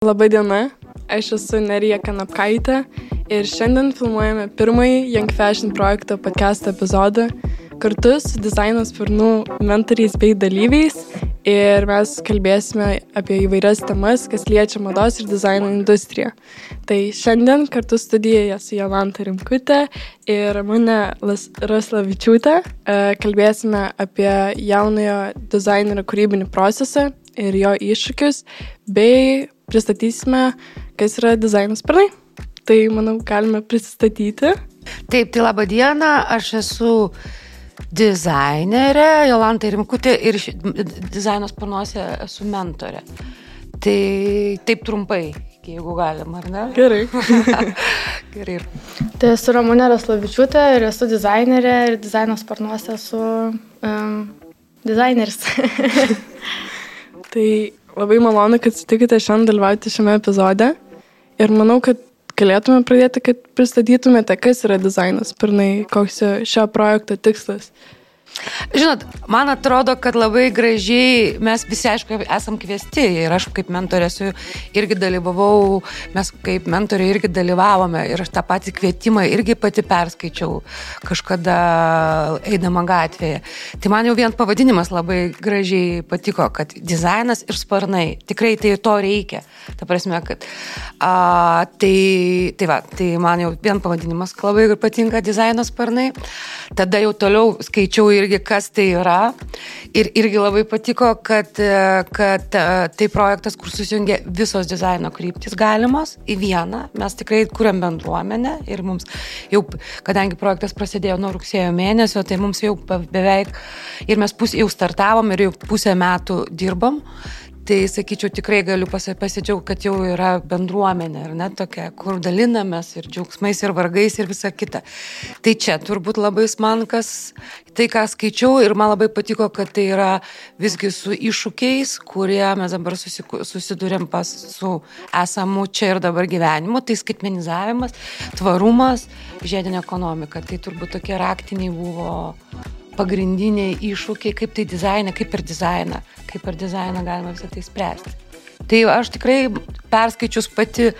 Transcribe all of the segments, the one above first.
Labadiena, aš esu Nerija Kanapkaitė ir šiandien filmuojame pirmąjį Young Fashion projekto podcast epizodą kartu su dizaino sparnų mentoriais bei dalyviais ir mes kalbėsime apie įvairias temas, kas liečia mados ir dizaino industriją. Tai šiandien kartu studijoje su Jolanta Rimkute ir Ramune Raslavičiūtė e, kalbėsime apie jaunojo dizainerio kūrybinį procesą ir jo iššūkius, bei pristatysime, kas yra dizaino sparnai. Tai, manau, galime pristatyti. Taip, tai laba diena, aš esu dizainerė, Jolanta Rimkutė ir dizaino sparnuose esu mentorė. Tai taip trumpai, jeigu galima, ar ne? Gerai. Gerai. Tai esu Ramonė Raslavičiūtė ir esu dizainerė ir dizaino sparnuose esu um, dizaineris. tai labai malonu, kad sutikite šiandien dalyvauti šiame epizode. Ir manau, kad galėtume pradėti, kad pristatytumėte, kas yra dizainas, pirmai, koks šio projekto tikslas. Žinot, man atrodo, kad labai gražiai mes visi, aišku, esam kviesti ir aš kaip mentorė esu irgi dalyvavau, mes kaip mentorė irgi dalyvavome ir aš tą patį kvietimą irgi pati perskaičiau kažkada eidama gatvėje. Tai man jau vien pavadinimas labai gražiai patiko, kad dizainas ir sparnai. Tikrai tai to reikia. Ta prasme, kad a, tai, tai va, tai man jau vien pavadinimas labai patinka dizaino sparnai. Tada jau toliau skaičiau irgi irgi, kas tai yra. Ir irgi labai patiko, kad, kad e, tai projektas, kur susijungia visos dizaino kryptis galimos į vieną. Mes tikrai kuriam bendruomenę ir mums jau, kadangi projektas prasidėjo nuo rugsėjo mėnesio, tai mums jau beveik ir mes pus, jau startavom ir jau pusę metų dirbam. Tai sakyčiau, tikrai galiu pasidžiaugti, kad jau yra bendruomenė, ar ne tokia, kur dalinamės ir džiaugsmais, ir vargais, ir visa kita. Tai čia turbūt labai man kas, tai ką skaičiau ir man labai patiko, kad tai yra visgi su iššūkiais, kurie mes dabar susidurėm pas su esamu čia ir dabar gyvenimu, tai skaitmenizavimas, tvarumas, žiedinė ekonomika. Tai turbūt tokie raktiniai buvo pagrindiniai iššūkiai, kaip tai dizainą, kaip per dizainą, kaip per dizainą galima visą tai spręsti. Tai aš tikrai perskaičius pati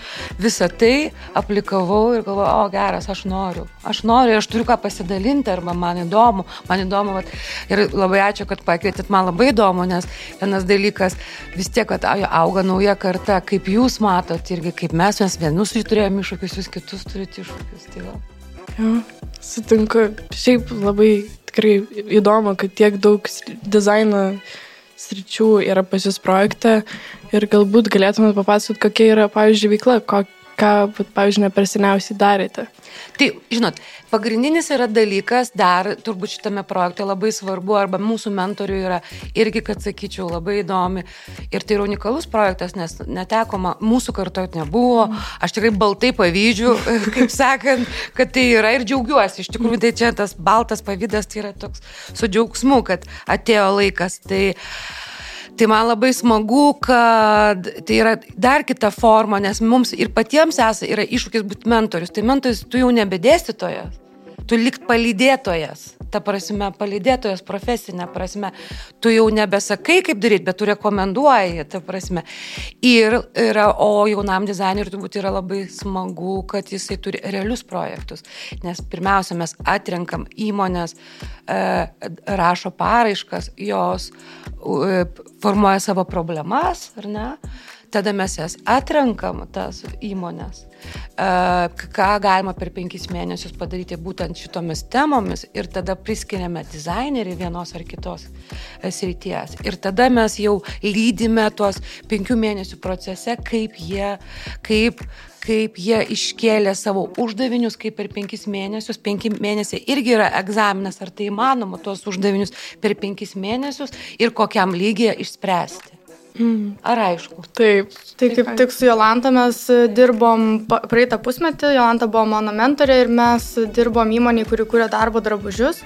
visą tai, aplikavau ir galvoju, o geras, aš noriu. Aš noriu, aš turiu ką pasidalinti, arba man įdomu, man įdomu. Vat, ir labai ačiū, kad pakvietėt, man labai įdomu, nes vienas dalykas, vis tiek, kad auga nauja karta, kaip jūs matot irgi, kaip mes, mes vienus turėjome iššūkius, jūs kitus turite iššūkius. Tai va. jo, sutinku. Šiaip labai tikrai įdomu, kad tiek daug dizaino sričių yra pas jūs projekte ir galbūt galėtumėte papasakoti, kokia yra, pavyzdžiui, veikla, ko, ką, pavyzdžiui, ne per seniausiai darėte. Tai, žinot, pagrindinis yra dalykas, dar turbūt šitame projekte labai svarbu, arba mūsų mentorių yra irgi, kad sakyčiau, labai įdomi. Ir tai yra unikalus projektas, nes neteko, mūsų kartoje nebuvo. Aš tikrai baltai pavydžiu, kaip sakant, kad tai yra ir džiaugiuosi. Iš tikrųjų, tai čia tas baltas pavydas, tai yra toks su džiaugsmu, kad atėjo laikas. Tai, Tai man labai smagu, kad tai yra dar kita forma, nes mums ir patiems esa, yra iššūkis būti mentorius. Tai mentorius tu jau nebedėstytojas, tu likt palydėtojas. Ta prasme, palydėtojas profesinė prasme, tu jau nebesakai, kaip daryti, bet tu rekomenduoji, ta prasme. Ir yra, o jaunam dizaineriui turbūt yra labai smagu, kad jisai turi realius projektus. Nes pirmiausia, mes atrenkam įmonės, e, rašo paraiškas, jos formuoja savo problemas, ar ne? Tada mes jas atrenkam, tas įmonės, ką galima per penkis mėnesius padaryti būtent šitomis temomis ir tada priskiriame dizainerį vienos ar kitos e, srities. Ir tada mes jau lydime tuos penkių mėnesių procese, kaip jie, kaip kaip jie iškėlė savo uždavinius, kaip per penkis mėnesius, penki mėnesiai irgi yra egzaminas, ar tai įmanoma tuos uždavinius per penkis mėnesius ir kokiam lygiai išspręsti. Mm. Ar aišku? Taip. Tai kaip tik su Jolanta mes dirbom praeitą pusmetį, Jolanta buvo mano mentorė ir mes dirbom įmonį, kuri kūrė darbo drabužius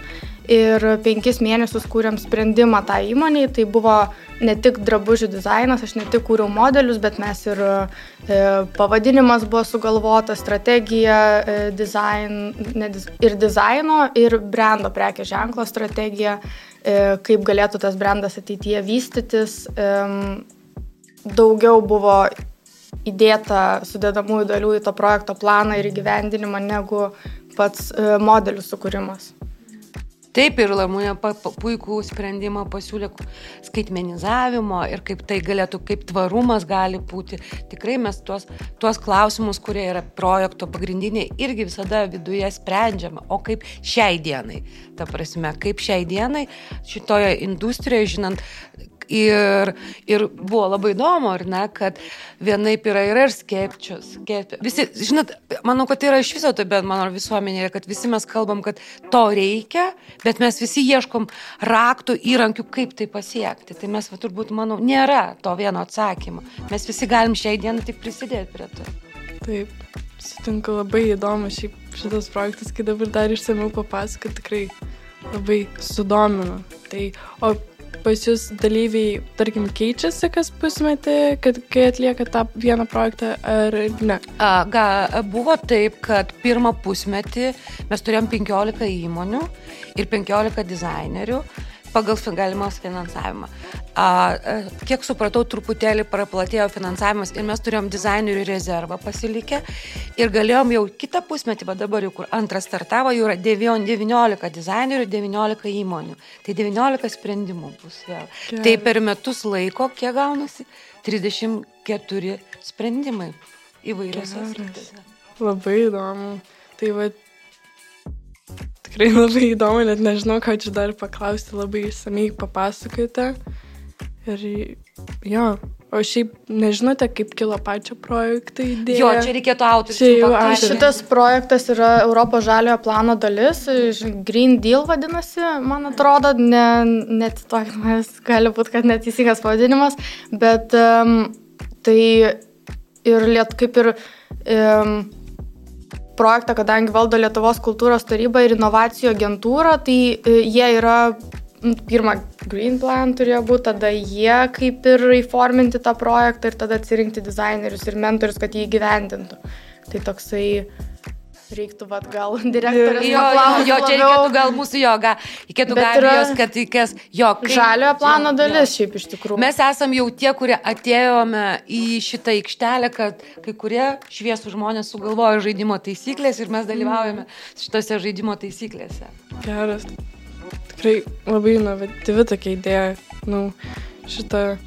ir penkis mėnesius kūrėm sprendimą tą tai įmonį. Tai buvo ne tik drabužių dizainas, aš ne tik kūriau modelius, bet mes ir e, pavadinimas buvo sugalvota, strategija e, dizain, ne, ir dizaino, ir brendo prekės ženklo strategija, kaip galėtų tas brandas ateityje vystytis. E, daugiau buvo įdėta sudėdamųjų dalių į to projekto planą ir įgyvendinimą negu pats e, modelių sukūrimas. Taip ir Lamūnė puikų sprendimą pasiūlė skaitmenizavimo ir kaip tai galėtų, kaip tvarumas gali būti. Tikrai mes tuos, tuos klausimus, kurie yra projekto pagrindiniai, irgi visada viduje sprendžiame. O kaip šiai dienai, ta prasme, kaip šiai dienai šitoje industrijoje, žinant, Ir, ir buvo labai įdomu, ar ne, kad vienaip yra, yra ir skepčius. Skepčius. Visi, žinot, manau, kad tai yra iš viso tai, bet mano visuomenėje, kad visi mes kalbam, kad to reikia, bet mes visi ieškom raktų, įrankių, kaip tai pasiekti. Tai mes, va, turbūt, manau, nėra to vieno atsakymo. Mes visi galim šiai dienai tik prisidėti prie to. Taip, sutinku labai įdomu šiaip šitas projektas, kai dabar dar išsameu papasakot, tikrai labai sudomino. Tai, o pas jūs dalyviai, tarkim, keičiasi kas pusmetį, kad kai atlieka tą vieną projektą ar ne? A, ga, buvo taip, kad pirmą pusmetį mes turėjom 15 įmonių ir 15 dizainerių pagal galimos finansavimą. A, a, kiek supratau, truputėlį praplatėjo finansavimas ir mes turėjom dizainerių rezervą pasilikę ir galėjom jau kitą pusmetį, va dabar jau kur antras startavo, jau yra 19 dizainerių, 19 įmonių. Tai 19 sprendimų bus vėl. Gerai. Tai per metus laiko, kiek gaunasi? 34 sprendimai įvairiose srityse. Labai įdomu. Tai va tikrai labai įdomu, net nežinau, ką čia dar paklausti, labai išsamei papasakojate. Ir jo, o šiaip nežinote, kaip kilo pačio projekto idėja. Jo, čia reikėtų autorių. Šitas projektas yra Europos žaliojo plano dalis, Green Deal vadinasi, man atrodo, ne, netitokimas, gali būti, kad neteisingas pavadinimas, bet um, tai ir liet, kaip ir um, projektą, kadangi valdo Lietuvos kultūros taryba ir inovacijų agentūra, tai e, jie yra, pirmą, Green Plan turėjo būti, tada jie kaip ir įforminti tą projektą ir tada atsirinkti dizainerius ir mentorius, kad jį įgyvendintų. Tai toksai reiktų, vad, gal direktorius. Jo, jo, jo, čia reikėtų gal mūsų joga, reikėtų garbijos, kad reikės jo. Kaip, žaliojo plano dalis jo. šiaip iš tikrųjų. Mes esam jau tie, kurie atėjome į šitą aikštelę, kad kai kurie šviesų žmonės sugalvojo žaidimo taisyklės ir mes dalyvaujame šitose žaidimo taisyklėse. Geras. Tikrai labai inovatyvi tokia idėja. Nu, šitą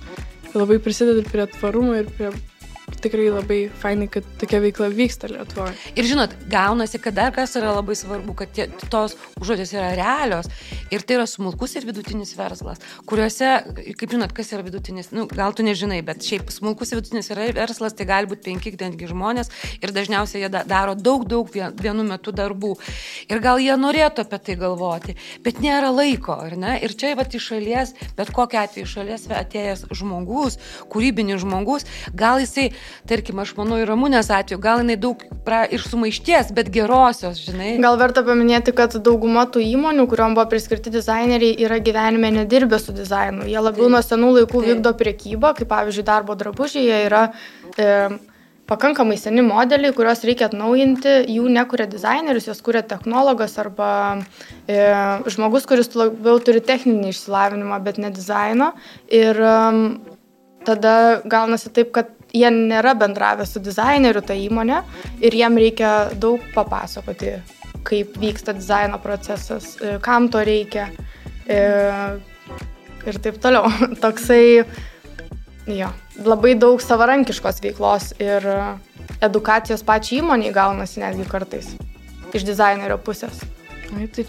labai prisideda prie tvarumo ir prie tikrai labai fainai, kad tokia veikla vyksta Lietuvoje. Ir žinot, gaunasi, kad dar kas yra labai svarbu, kad tie, tos užduotis yra realios ir tai yra smulkus ir vidutinis verslas, kuriuose, kaip žinot, kas yra vidutinis, nu, gal tu nežinai, bet šiaip smulkus ir vidutinis yra verslas, tai gali būti penki netgi žmonės ir dažniausiai jie daro daug, daug vienu metu darbų. Ir gal jie norėtų apie tai galvoti, bet nėra laiko, ar ne? Ir čia, va, iš šalies, bet kokia atveju šalies atėjęs žmogus, kūrybinis žmogus, gal jisai tarkim, aš manau, ir Ramūnės atveju, gal jinai daug pra, iš sumaišties, bet gerosios, žinai. Gal verta paminėti, kad dauguma tų įmonių, kuriuom buvo priskirti dizaineriai, yra gyvenime nedirbę su dizainu. Jie labiau nuo senų laikų Taip. vykdo priekybą, kaip pavyzdžiui, darbo drabužiai, yra e, pakankamai seni modeliai, kuriuos reikia atnaujinti, jų nekuria dizainerius, jos kuria technologas arba e, žmogus, kuris labiau turi techninį išsilavinimą, bet ne dizaino. Ir e, tada gaunasi taip, kad jie nėra bendravę su dizaineriu tą įmonę ir jiem reikia daug papasakoti, kaip vyksta dizaino procesas, e, kam to reikia e, ir taip toliau. Toksai, jo, labai daug savarankiškos veiklos ir edukacijos pačiai įmoniai gaunasi netgi kartais iš dizainerio pusės. Ai, tai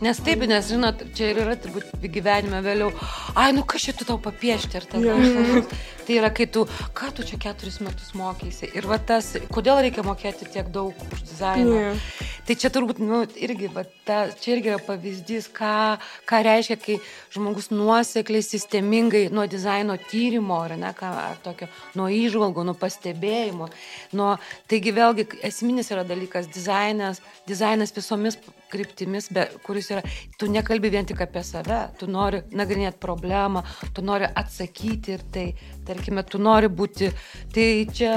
Nes taip, nes žinot, čia ir yra turbūt gyvenime vėliau, ai, nu čia tu tau papiešti ir tada. Yeah. Tai yra, kai tu, ką tu čia keturis metus mokysi. Ir va tas, kodėl reikia mokėti tiek daug už dizainą. Yeah. Tai čia turbūt, nu, irgi, va, ta, čia irgi yra pavyzdys, ką, ką reiškia, kai žmogus nuosekliai, sistemingai nuo dizaino tyrimo, ar ne, ką, ar tokio, nuo įžvalgų, nuo pastebėjimo. Nuo, taigi vėlgi esminis yra dalykas dizainas, dizainas visomis kryptimis, be, kuris yra, tu nekalbi vien tik apie save, tu nori nagrinėti problemą, tu nori atsakyti ir tai, tarkime, tu nori būti, tai čia,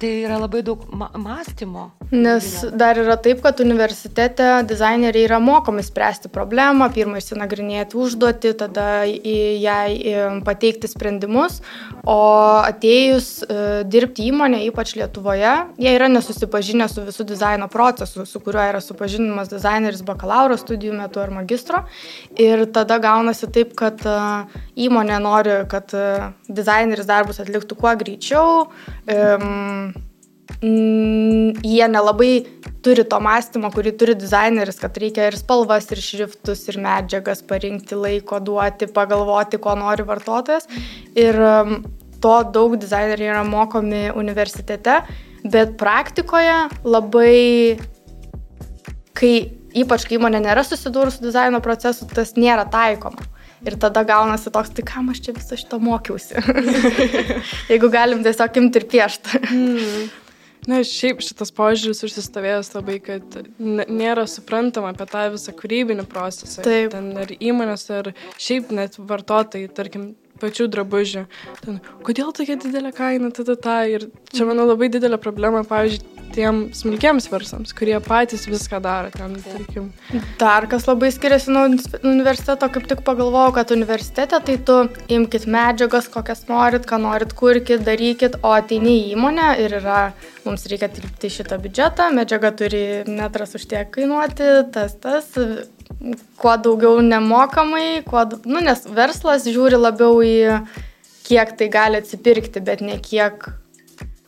tai yra labai daug ma mąstymo. Nes dar yra taip, kad universitete dizaineriai yra mokomi spręsti problemą, pirmą išsinagrinėti užduotį, tada jai pateikti sprendimus, o atėjus e, dirbti įmonė, ypač Lietuvoje, jie yra nesusipažinę su visų dizaino procesu, su kuriuo yra supažinimas dizaineris bakalauro studijų metu ar magistro. Ir tada gaunasi taip, kad e, įmonė nori, kad e, dizaineris darbus atliktų kuo greičiau. Um, jie nelabai turi to mąstymo, kurį turi dizaineris, kad reikia ir spalvas, ir šriftus, ir medžiagas parinkti, laiko duoti, pagalvoti, ko nori vartotojas. Ir to daug dizaineriai yra mokomi universitete, bet praktikoje labai, kai ypač kai įmonė nėra susidūrusi su dizaino procesu, tas nėra taikoma. Ir tada gaunasi toks, tai kam aš čia viso šito mokiausi. Jeigu galim tiesiog imti ir piešti. mm. Na, šiaip šitas požiūris užsistovėjęs labai, kad nėra suprantama apie tą visą kūrybinį procesą. Taip. Ten ar įmonės, ar šiaip net vartotojai, tarkim, pačių drabužių. Ten, kodėl tokia didelė kaina, tada ta. Ir čia, manau, labai didelė problema, pavyzdžiui, tiem smulkiems versams, kurie patys viską daro ten, tarkim. Dar kas labai skiriasi nuo universiteto, kaip tik pagalvojau, kad universitete tai tu imkite medžiagas, kokias norit, ką norit kurkit, darykit, o ateini į įmonę ir yra, mums reikia tilpti šitą biudžetą, medžiaga turi metras už tiek kainuoti, tas, tas, kuo daugiau nemokamai, kuo, nu, nes verslas žiūri labiau į kiek tai gali atsipirkti, bet ne kiek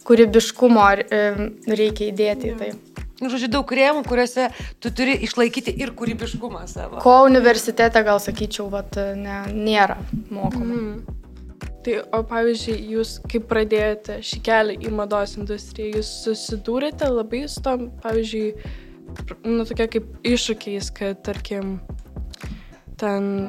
kūrybiškumo reikia įdėti į tai. Nu, žodžiu, daug rėmų, kuriuose tu turi išlaikyti ir kūrybiškumą savo. Ko universitete, gal sakyčiau, vat, ne, nėra mokoma. Mm. Tai, o pavyzdžiui, jūs kaip pradėjote šį kelią į mados industriją, jūs susidūrėte labai su tom, pavyzdžiui, nu, tokia kaip iššūkiais, kad, tarkim, ten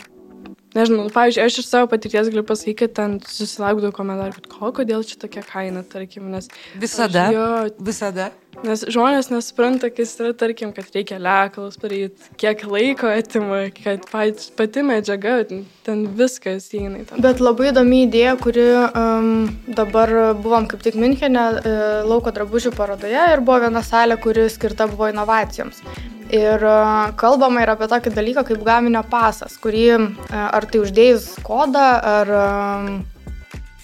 Nežinau, nu, pavyzdžiui, aš iš savo patirties galiu pasakyti, kad ten susilaukdavau komentarų, kad ko, kodėl čia tokia kaina, tarkim, nes... Visada. Aš, jo, visada. Nes žmonės nesupranta, kas yra, tarkim, kad reikia lekalus padaryti, kiek laiko atima, kad pati medžiaga, ten viskas įeina. Bet labai įdomi idėja, kuri um, dabar buvom kaip tik Münchenė uh, lauko drabužių parodoje ir buvo viena salė, kuri skirta buvo inovacijoms. Ir e, kalbama ir apie tokį dalyką kaip gaminio pasas, kurį e, ar tai uždėjus kodą, ar,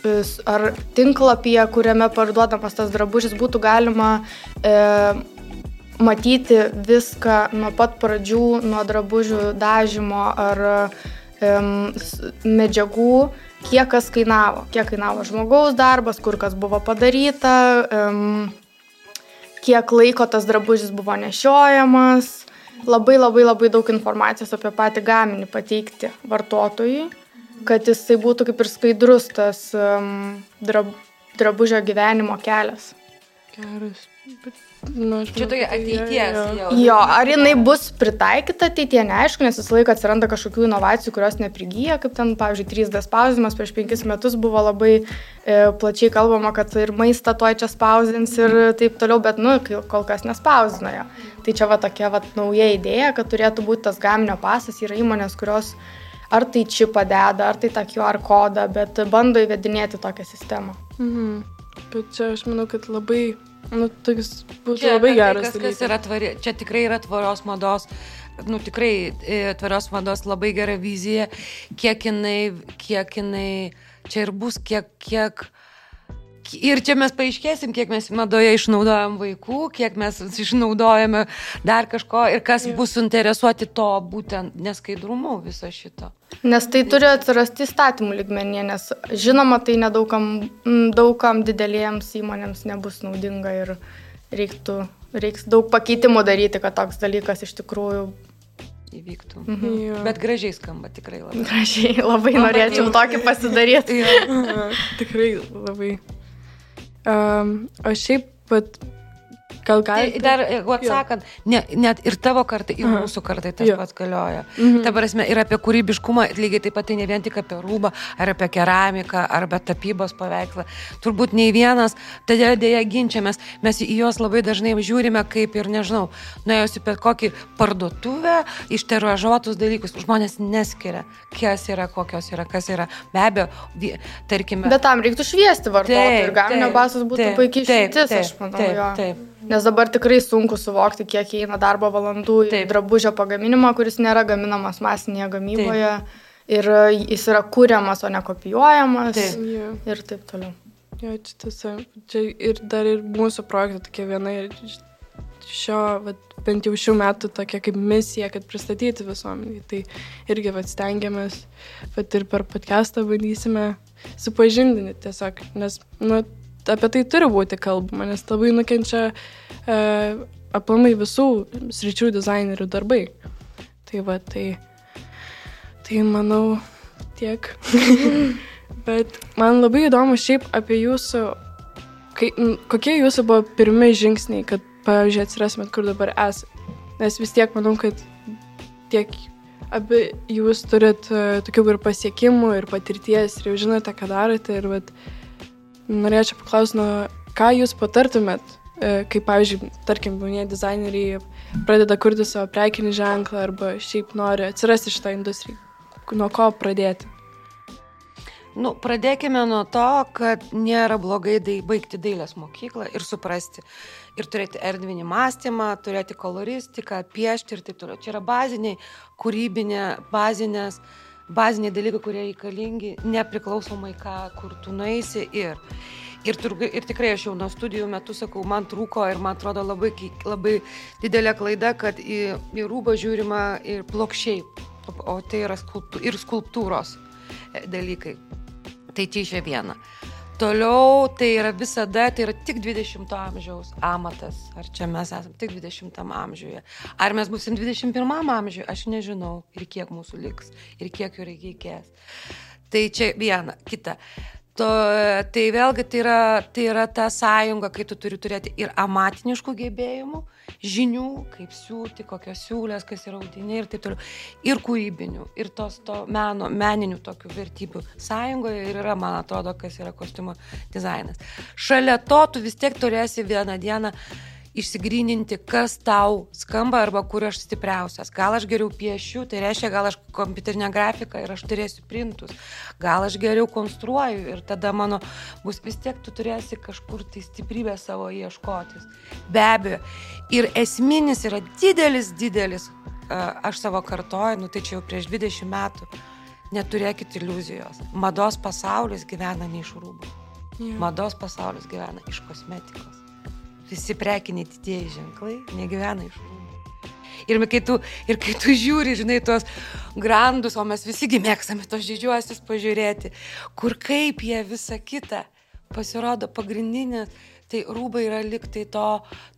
e, ar tinklapyje, kuriame parduodamas tas drabužis, būtų galima e, matyti viską nuo pat pradžių, nuo drabužių dažymo ar e, medžiagų, kiek kas kainavo, kiek kainavo žmogaus darbas, kur kas buvo padaryta. E, kiek laiko tas drabužis buvo nešiojamas. Labai labai labai daug informacijos apie patį gaminį pateikti vartotojui, kad jisai būtų kaip ir skaidrus tas um, drab, drabužio gyvenimo kelias. Geras. Bet Nu, Čia tokia ateities. Jo, jo, ar jinai bus pritaikyta ateitie, neaišku, nes visą laiką atsiranda kažkokių inovacijų, kurios neprigyja, kaip ten, pavyzdžiui, 3D spausdinimas prieš penkis metus buvo labai e, plačiai kalbama, kad ir maistą toj čia spausdins ir taip toliau, bet, nu, kol kas nespausdina jo. Tai čia va tokia va nauja idėja, kad turėtų būti tas gaminio pasas, yra įmonės, kurios ar tai čipą deda, ar tai tą QR kodą, bet bando įvedinėti tokią sistemą. Mhm. Bet čia aš manau, kad labai Nu, toks būtų čia, labai geras. Tai, kas, kas yra tvari, čia tikrai yra tvarios mados, nu tikrai e, tvarios mados labai gera vizija, kiek jinai, kiek jinai čia ir bus, kiek, kiek Ir čia mes paaiškėsim, kiek mes madoje išnaudojam vaikų, kiek mes išnaudojame dar kažko ir kas bus suinteresuoti to būtent neskaidrumu viso šito. Nes tai turi atsirasti įstatymų ligmenyje, nes žinoma, tai nedaugam daugam didelėms įmonėms nebus naudinga ir reiktų, reiks daug pakeitimų daryti, kad toks dalykas iš tikrųjų įvyktų. Mhm. Ja. Bet gražiai skamba tikrai labai. Gražiai, labai norėčiau tokį pasidaryti. Tikrai labai. Um, o šiaip, pat Gal galite? Tai dar, jeigu atsakant, ne, net ir tavo kartai, ir mūsų kartai tas jo. pats galioja. Mhm. Ta prasme, ir apie kūrybiškumą, lygiai taip pat tai ne vien tik apie rūbą, ar apie keramiką, ar apie tapybos paveikslą. Turbūt nei vienas, todėl dėja ginčiamės, mes į juos labai dažnai žiūrime kaip ir, nežinau, nuėjusi per kokį parduotuvę, išteruožuotus dalykus. Žmonės neskiria, kas yra, kokios yra, kas yra. Be abejo, tarkime. Bet tam reiktų šviesti vartotojų ir gaminio basas būtų puikiai išeitis, aš manau. Taip, taip. Nes dabar tikrai sunku suvokti, kiek įeina darbo valandų į Taip. drabužio pagaminimą, kuris nėra gaminamas masinėje gamyboje. Ir jis yra kūriamas, o ne kopijuojamas. Taip. Ir taip toliau. Jo, čia tiesa. Čia ir dar ir mūsų projekto tokia viena ir šio, vat, bent jau šių metų tokia kaip misija, kad pristatyti visuomenį. Tai irgi vat, stengiamės, vat, ir per podcastą bandysime supažindinti tiesiog, nes nu, apie tai turi būti kalbama, nes labai nukenčia e, aplamai visų sričių dizainerių darbai. Tai va, tai, tai manau tiek. Bet man labai įdomu šiaip apie jūsų, kai, kokie jūsų buvo pirmi žingsniai, kad, pavyzdžiui, atsirasmet, kur dabar esate. Nes vis tiek manau, kad tiek abi jūs turit e, tokių ir pasiekimų, ir patirties, ir jau žinote, ką darote. Ir vat, norėčiau paklausti, nu, ką jūs patartumėt, e, kaip, pavyzdžiui, tarkim, jaunieji dizaineriai pradeda kurti savo prekinį ženklą arba šiaip nori atsirasti šitą industriją. Nuo ko pradėti? Nu, pradėkime nuo to, kad nėra blogai dai, baigti dailės mokyklą ir suprasti. Ir turėti erdvinį mąstymą, turėti koloristiką, piešti ir taip toliau. Čia yra baziniai, kūrybinė, bazinės, baziniai dalykai, kurie reikalingi, nepriklausomai ką, kur tu nueisi. Ir, ir, turg- ir tikrai aš jau nuo studijų metų sakau, man trūko ir man atrodo labai, labai didelė klaida, kad į, į rūbą žiūrima ir plokščiai, o tai yra skulptū, ir skulptūros e, dalykai. Tai čia iš viena. Toliau tai yra visada, tai yra tik 20 amžiaus amatas. Ar čia mes esame tik 20 amžiuje? Ar mes busim 21 amžiuje? Aš nežinau. Ir kiek mūsų liks. Ir kiek jų reikės. Tai čia viena. Kita. To, tai vėlgi tai yra, tai yra ta sąjunga, kai tu turi turėti ir amatiniškų gebėjimų, žinių, kaip siūti, kokios siūlės, kas yra audiniai ir taip toliau. Ir kūrybinių, ir tos to meno, meninių tokių vertybių sąjungoje ir yra, man atrodo, kas yra kostiumo dizainas. Šalia to tu vis tiek turėsi vieną dieną išsigryninti, kas tau skamba arba kur aš stipriausias. Gal aš geriau piešiu, tai reiškia, gal aš kompiuterinę grafiką ir aš turėsiu printus. Gal aš geriau konstruoju ir tada mano bus vis tiek tu turėsi kažkur tai stiprybę savo ieškotis. Be abejo. Ir esminis yra didelis, didelis, aš savo kartoju, nu tai čia jau prieš 20 metų. Neturėkit iliuzijos. Mados pasaulis gyvena ne iš rūbų. Jo. Mados pasaulis gyvena iš kosmetikos. Visi prekiniai didieji ženklai negyvena iš rūbų. Ir kai, tu, ir kai tu žiūri, žinai, tuos grandus, o mes visigi mėgstame tos didžiuosius pažiūrėti, kur kaip jie visą kitą pasirodo pagrindinė, tai rūbai yra liktai to,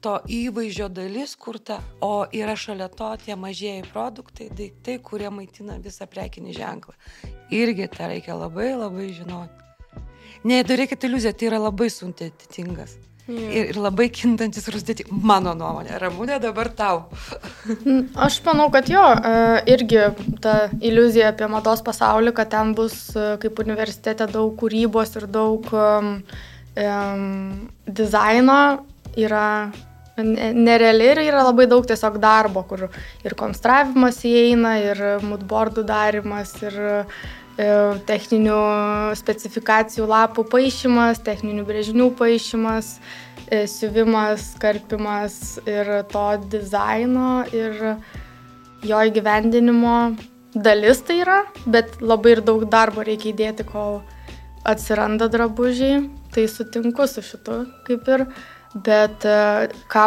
to įvaizdžio dalis kurta, o yra šalia to tie mažieji produktai, daiktai, kurie maitina visą prekinį ženklą. Irgi tą reikia labai labai žinoti. Nedarykite iliuziją, tai yra labai sudėtingas. Jo. Ir, ir labai kintantis ir sudėti, mano nuomonė. Ramūnė dabar tau. Aš manau, kad jo, e, irgi ta iliuzija apie mados pasaulį, kad ten bus e, kaip universitete daug kūrybos ir daug um, um, dizaino yra ne- nereali ir yra labai daug tiesiog darbo, kur ir konstravimas įeina, ir moodboardų darimas, ir techninių specifikacijų lapų paaišymas, techninių brėžinių paaišymas, e, siuvimas, karpimas ir to dizaino ir jo įgyvendinimo dalis tai yra, bet labai ir daug darbo reikia įdėti, kol atsiranda drabužiai. Tai sutinku su šitu kaip ir, bet e, ką,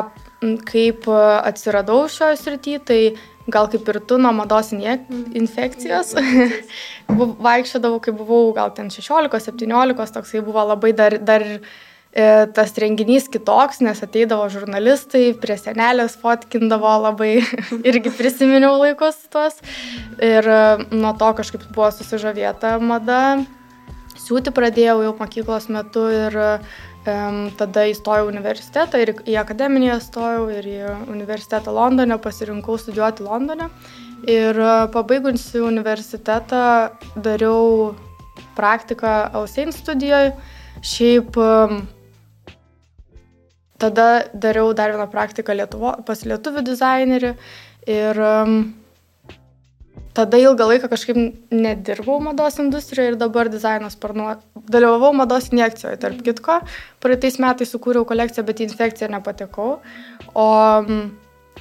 kaip e, atsiradau šioje srityje, tai gal kaip ir tu nuo mados injek- infekcijos. Bu- Vaikščiodavau, kai buvau gal ten 16-17, toksai buvo labai dar, dar e, tas renginys kitoks, nes ateidavo žurnalistai, prie senelės fotkindavo labai, irgi prisiminiau laikus tuos. Ir e, nuo to kažkaip buvo susižavėta mada. Siūti pradėjau jau mokyklos metu ir um, tada įstojau į universitetą ir į akademiją stojau ir į universitetą Londone, pasirinkau studijuoti Londone. Ir e, pabaigusi universitetą dariau praktiką Ausein studijoje. Šiaip tada dariau dar vieną praktiką Lietuvo, pas lietuvių dizainerį ir um, tada ilgą laiką kažkaip nedirbau mados industrijoje ir dabar dizainas sparnu. Dalyvavau mados injekcijoje, tarp kitko. Praeitais metais sukūriau kolekciją, bet į infekciją nepatekau. O mm,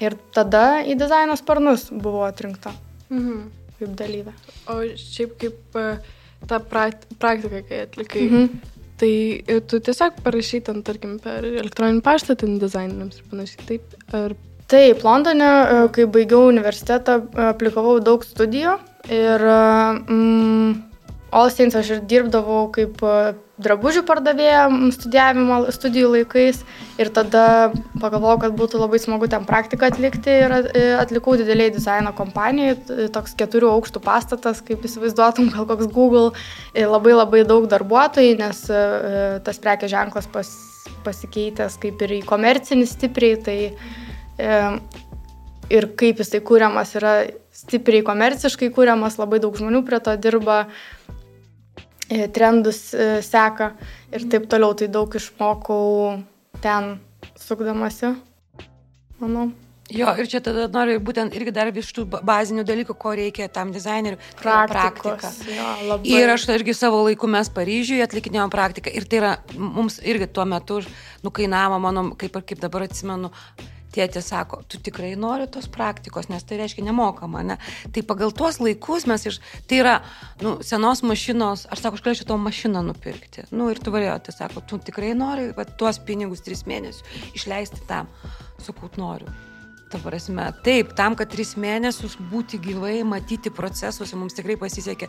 ir tada į dizaino sparnus buvo atrinkta Mhm. kaip dalyvė. O šiaip kaip e, ta prak- praktika, kai atlikai, Mhm. tai e, tu tiesiog parašy ten, tarkim, per elektroninį paštą ten dizaineriams ir panašiai. Taip, ar Taip, Londone, e, kai baigiau universitetą, e, aplikavau daug studijų ir mm, All Saints aš ir dirbdavau kaip e, drabužių pardavėja studijavimo studijų laikais ir tada pagalvojau, kad būtų labai smagu ten praktiką atlikti ir at- e, atlikau dideliai dizaino kompanijai, toks keturių aukštų pastatas, kaip įsivaizduotum, gal koks Google, e, labai labai daug darbuotojų, nes e, e, tas prekės ženklas pas, pasikeitęs kaip ir į komercinį stipriai, tai e, ir kaip jisai kūriamas yra stipriai komerciškai kūriamas, labai daug žmonių prie to dirba, e, trendus e, seka ir taip toliau, tai daug išmokau ten sukdamasi, manau. Jo, ir čia tada noriu būtent irgi dar iš tų ba- bazinių dalykų, ko reikia tam dizaineriui. tai praktika. Jo, labai. Ir aš irgi savo laiku mes Paryžiuje atlikinėjom praktiką. Ir tai yra mums irgi tuo metu nukainavo, mano, kaip, ir kaip dabar atsimenu, tėtė sako, tu tikrai nori tos praktikos, nes tai reiškia nemokama, ne? Tai pagal tuos laikus mes iš, tai yra, nu, senos mašinos, aš sako, aš galėčiau tavo mašiną nupirkti. Nu, ir tu varėjo, tai sako, tu tikrai nori, va, tuos pinigus tris mėnesius išleisti tam. Sakau, noriu. Ta prasme, taip, tam, kad tris mėnesius būti gyvai, matyti procesus, mums tikrai pasisekė,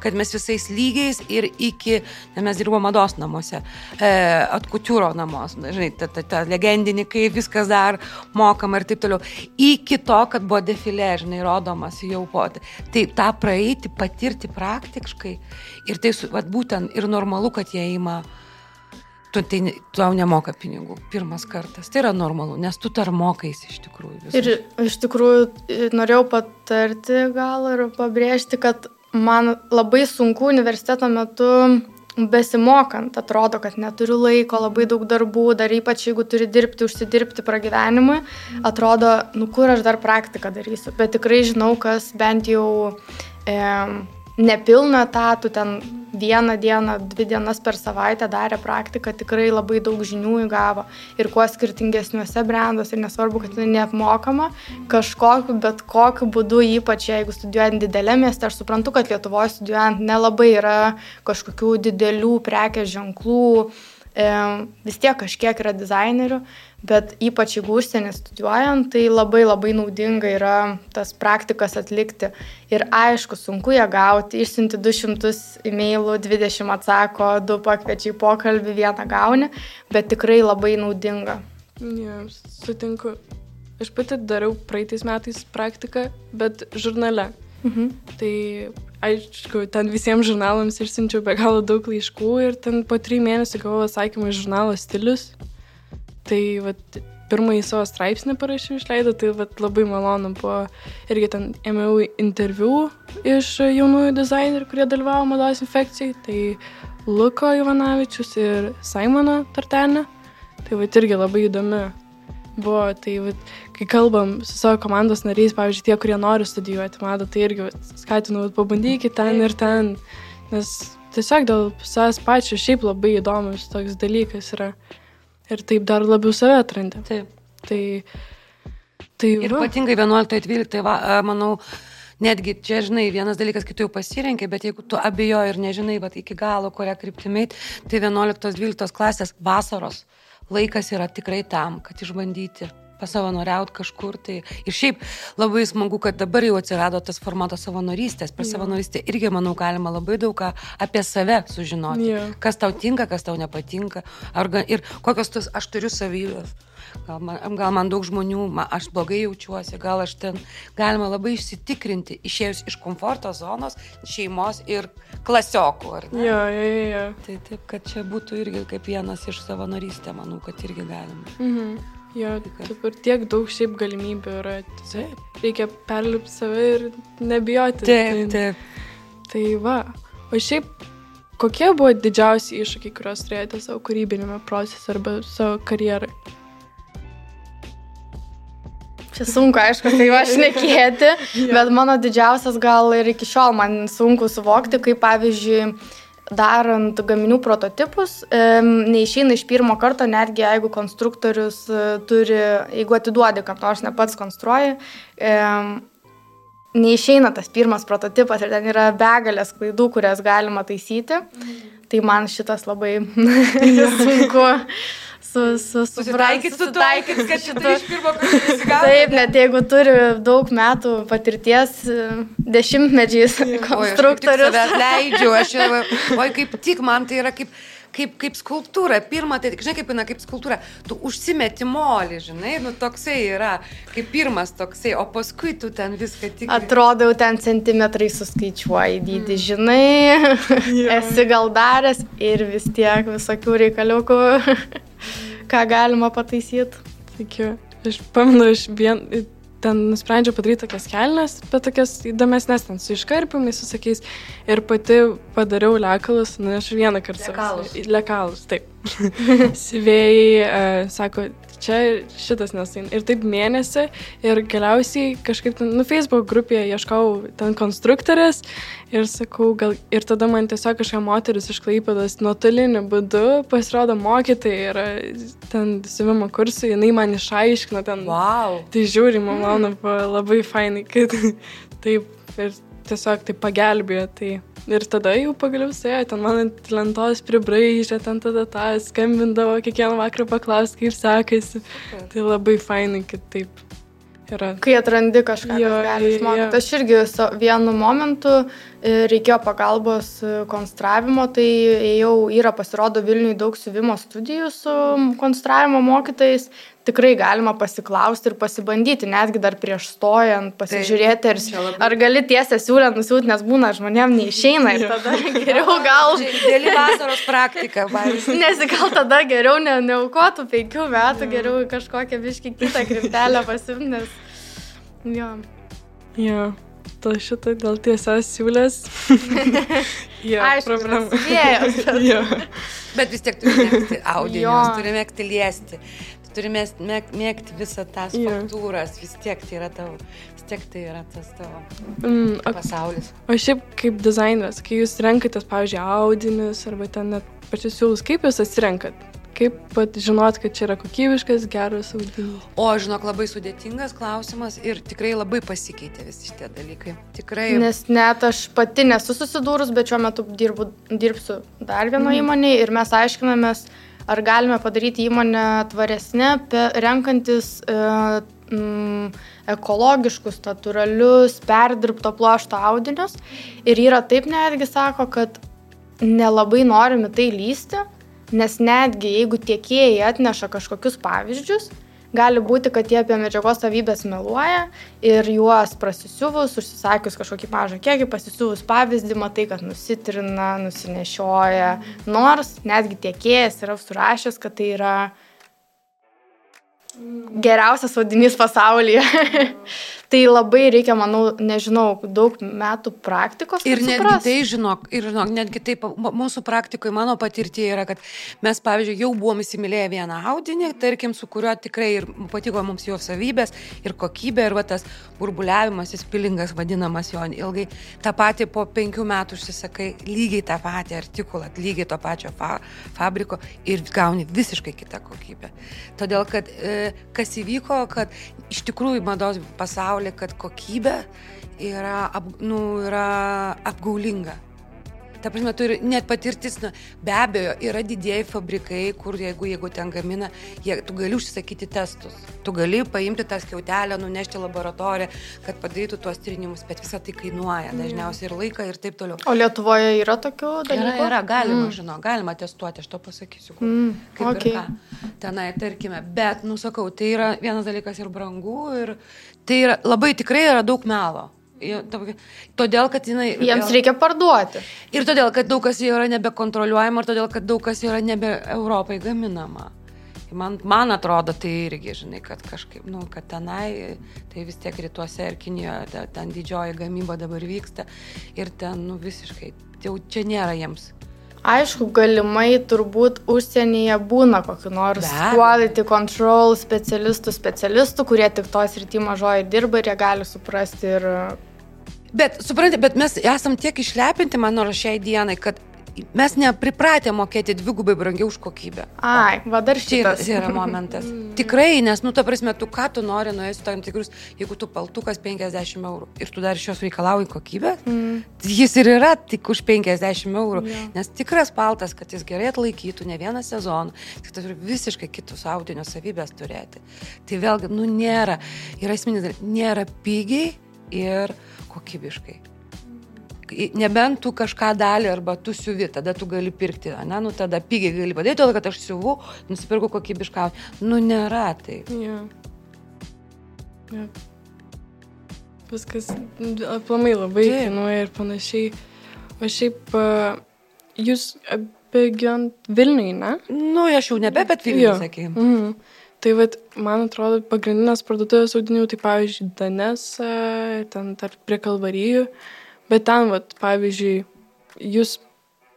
kad mes visais lygiais ir iki, ne, mes dirbome mados namuose, e, atkutiūro namuose, žinai, ta, ta, ta legendinį, kai viskas dar mokama ir taip toliau, iki to, kad buvo defilė, žinai, rodomas jau po. Tai tą praeiti, patirti praktiškai ir tai, vat, būtent ir normalu, kad jie ima tu tai tau nemoka pinigų pirmas kartas. Tai yra normalu, nes tu dar mokais iš tikrųjų. visus. Ir iš tikrųjų norėjau patarti gal ir pabrėžti, kad man labai sunku universiteto metu besimokant, atrodo, kad neturiu laiko, labai daug darbų, dar ypač jeigu turi dirbti, užsidirbti pragyvenimui, atrodo, nu kur aš dar praktiką darysiu. Bet tikrai žinau, kas bent jau e, nepilną etatų, ten vieną dieną, dvi dienas per savaitę darė praktiką, tikrai labai daug žinių įgavo. Ir kuo skirtingesniuose branduose, ir nesvarbu, kad tai neapmokama, kažkokiu, bet kokiu būdu, ypač jeigu studijuojant didelė mieste, aš suprantu, kad Lietuvoje studijuojant nelabai yra kažkokių didelių prekės ženklų, vis tiek kažkiek yra dizainerių, bet ypač jeigu užsienį studijuojant, tai labai labai naudinga yra tas praktikas atlikti. Ir aišku, sunku ją gauti, išsiunti 200 e-mailų, 20 atsako, 2 pakviečia į pokalbį, vieną gauni, bet tikrai labai naudinga. Ja, sutinku. Aš pati dariau praeitais metais praktiką, bet žurnale. Mhm. Tai aišku, ten visiems žurnalams išsiunčiau be galo daug laiškų ir ten po trijų mėnesių gavau atsakymą iš žurnalo stilius. Tai vat, pirmąjį savo straipsnį parašiau išleido, tai vat, labai malonu buvo. Irgi ten ėmiau interviu iš jaunųjų dizainerių, kurie dalyvavo mados infekcijai. Tai Luko Ivanavičius ir Simono Tartenė. Tai vat irgi labai įdomi buvo. Tai vat, kai kalbam su savo komandos nariais, pavyzdžiui, tie, kurie nori studijuoti madą, tai irgi skatinu, pabandykit ten ir ten. Nes tiesiog dėl savęs pačio šiaip labai įdomus toks dalykas yra. Ir taip dar labiau save atrandi. Taip. Tai, tai Ir va. ypatingai 11-12, va, a, manau, netgi čia, žinai, vienas dalykas, kai tu jau pasirinkai, bet jeigu tu abejoji ir nežinai, va, iki galo, kurią kryptimį, tai 11-12 klasės vasaros laikas yra tikrai tam, kad išbandyti pasavanoriauti kažkur. Tai ir šiaip labai smagu, kad dabar jau atsirado tas formatas savanorystės. Per savanorystę irgi, manau, galima labai daug ką apie save sužinoti. Jo. Kas tau tinka, kas tau nepatinka. Ar, ga- ir kokios tos aš turiu savybės. Gal man, gal man daug žmonių, man, aš blogai jaučiuosi, gal aš ten galima labai išsitikrinti, išėjus iš komforto zonos, šeimos ir klasiokų. jo, jo, jo. Tai taip, kad čia būtų irgi kaip vienas iš savanorystė, manau, kad irgi galima. Mhm. Jo, taip ir tiek daug šiaip galimybių yra. Tiesiog reikia perlipti save ir nebijoti. Taip, Tai- taip. Tai va. O šiaip, kokie buvo didžiausi iššūkiai, kuriuos turėjote savo kūrybinėme procese arba savo karjerai? Čia sunku, aišku, tai aš nekėti, bet mano didžiausias gal ir iki šiol man sunku suvokti, kaip pavyzdžiui, darant gaminių prototipus, neišeina iš pirmo karto, netgi jeigu konstruktorius e, turi, jeigu atiduodi, kam nors ne pats konstruoji, neišeina tas pirmas prototipas ir ten yra begalės klaidų, kurias galima taisyti. Tai man šitas labai sunku su, su, su taikyti, kad šitą iš pirmo karto nesigautų. Taip, net jeigu turi daug metų patirties dešimtmečiais konstruktorius. Aš leidžiu, aš, oi kaip tik man tai yra kaip kaip, kaip skulptūra. Pirmą, tai, žinai, kaip eina kaip skulptūra. Tu užsimeti molį, žinai, nu toksai yra, kaip pirmas toksai, o paskui tu ten viską tik. Atrodo, jau ten centimetrai suskaičiuoji dydį, mm. žinai, esi gal daręs ir vis tiek visokių reikaliukų, ką galima pataisyti. Tikiu. Aš pamenu, aš vien, ten nusprendžiau padaryti tokias kelnes, bet tokias įdomesnės, ten su iškarpimais, su sakiais. Ir pati padariau lekalus, na, aš vieną kartą. Lekalus. Lekalus, taip. Sivėjai uh, sako, čia šitas nesain. Ir taip mėnesį ir galiausiai kažkaip, nu, Facebook grupėje ieškau ten konstruktorės ir sakau, gal ir tada man tiesiog kažkokia moteris iš Klaipėdas nuotoliniu būdu pasirodo mokytai ir ten siuvimo kursai, jinai man išaiškino ten. Wow. Tai žiūri, man mm. labai fainai, kad taip ir tiesiog tai pagelbėjo. Tai Ir tada jau pagaliau sėjo, ten man ant lentos pribraižė, ten tada tą skambindavo, kiekvieną vakarą paklausti, kaip sekasi. Okay. Tai labai fainai, kad taip yra. Kai atrandi kažką, jo, gali išmokti. Aš irgi vienu momentu e, reikėjo pagalbos e, konstravimo, tai jau yra pasirodo Vilniui daug siuvimo studijų su konstravimo mokytais tikrai galima pasiklausti ir pasibandyti, netgi dar prieš stojant, pasižiūrėti, ar, ar gali tiesią siūlę nusiūti, nes būna žmonėm neišeina ir tada geriau gal. Dėlį vasaros praktika, pavyzdžiui. Nes gal tada geriau ne, neaukotų penkių metų, geriau kažkokią viškį kitą kryptelę pasimti, nes... Jo. Jo. To šitą dėl tiesios siūlės. jo, Aišku, problema. Bet vis tiek turime mėgti audinius, turime mėgti liesti turime mėgti visą tas faktūras, vis tiek tai yra tavo, vis tiek tai yra tas tavo mm, o, pasaulis. O šiaip kaip dizaineris, kai jūs renkatės, pavyzdžiui, audinius arba ten net pačius siūlus, kaip jūs atsirenkat? Kaip pat žinot, kad čia yra kokybiškas, geras audinys? O, žinok, labai sudėtingas klausimas ir tikrai labai pasikeitė visi šitie dalykai. Tikrai. Nes net aš pati nesu susidūrus, bet šiuo metu dirbu, dirbsiu dar vienoje mm. įmonėje ir mes aiškinamės, ar galime padaryti įmonę tvaresnę, renkantis e, mm, ekologiškus, natūralius, perdirbto pluošto audinius. Ir yra taip netgi sako, kad nelabai norime tai lysti, nes netgi jeigu tiekėjai atneša kažkokius pavyzdžius, gali būti, kad jie apie medžiagos savybės meluoja ir juos prasisiuvus, užsisakius kažkokį mažą kiekį, pasisiuvus pavyzdį, matai, kad nusitrina, nusinešioja, nors netgi tiekėjas yra surašęs, kad tai yra geriausias audinys pasaulyje. tai labai reikia, manau, nežinau, daug metų praktikos. Ir netgi tai, žinok, ir žinok, netgi taip mūsų praktikoje, mano patirtie yra, kad mes, pavyzdžiui, jau buvom įsimylėję vieną audinį, tarkim, su kuriuo tikrai ir patiko mums jo savybės ir kokybė, ir va, tas burbuliavimas, įspilingas vadinamas jo ilgai. Ta pati po penkių metų užsisakai lygiai tą patį artikulą, lygiai to pačio fa fabriko ir gauni visiškai kitą kokybę. Todėl, kad e, kas įvyko, kad iš tikrųjų mados pasaulyje pasaulyje, kad kokybė yra, ap, nu, yra apgaulinga. Ta prasme, turi net patirtis, na, be abejo, yra didėjai fabrikai, kur jeigu, jeigu ten gamina, jie, tu gali užsisakyti testus. Tu gali paimti tą skiautelę, nunešti laboratoriją, kad padarytų tuos tyrinimus, bet visą tai kainuoja, mm. dažniausiai ir laiką ir taip toliau. O Lietuvoje yra tokių dalykų? Yra, yra galima, mm. žinau, galima testuoti, aš to pasakysiu. Kur, mm. Kaip okay. Tenai, tarkime, bet, nusakau, tai yra vienas dalykas ir brangu, ir tai yra labai tikrai yra daug melo. Todėl, kad jinai... Jiems reikia parduoti. Ir todėl, kad daug kas jau yra nebekontroliuojama, ir todėl, kad daug kas jau yra nebe Europai gaminama. Man, man atrodo, tai irgi, žinai, kad kažkaip, nu, kad tenai, tai vis tiek rytuose ir Kinijoje, ten didžioji gamyba dabar vyksta ir ten, nu, visiškai, jau čia nėra jiems Aišku, galimai turbūt užsienyje būna kokiu nors Be quality control specialistų, specialistų, kurie tik tos rytį mažoji dirba ir jie gali suprasti ir... Bet, suprantate, bet mes esam tiek išlepinti, man nors šiai dienai, kad mes nepripratę mokėti dvigubai brangiau už kokybę. Ai, va dar šitas. yra momentas. Tikrai, nes, nu, ta prasme, tu ką tu nori nuėsti tam tikrus, jeigu tu paltukas 50 eurų ir tu dar iš jos reikalauji kokybę, mm. jis ir yra tik už 50 eurų. Jo. Nes tikras paltas, kad jis gerai atlaikytų ne vieną sezoną, tik tai turi visiškai kitus audinio savybės turėti. Tai vėlgi, nu, nėra, yra esminis, nėra pigiai ir kokybiškai. Nebent tu kažką dalį arba tu siuvi, tada tu gali pirkti, ne, nu tada pigiai gali padaryti, todėl kad aš siuvu, nusipirku kokybišką. Nu nėra tai. Jo. Jo. Viskas aplamai labai Taip. kainuoja ir panašiai. O šiaip jūs bėgiant Vilniui, ne? Nu, aš jau nebe, bet Jo. Vilnius, sakėjai. Mhm. Tai vat, man atrodo, pagrindinės parduotuvės audinių, tai pavyzdžiui, Danesa, ten tarp prie Kalvarijų, bet ten, vat, pavyzdžiui, jūs,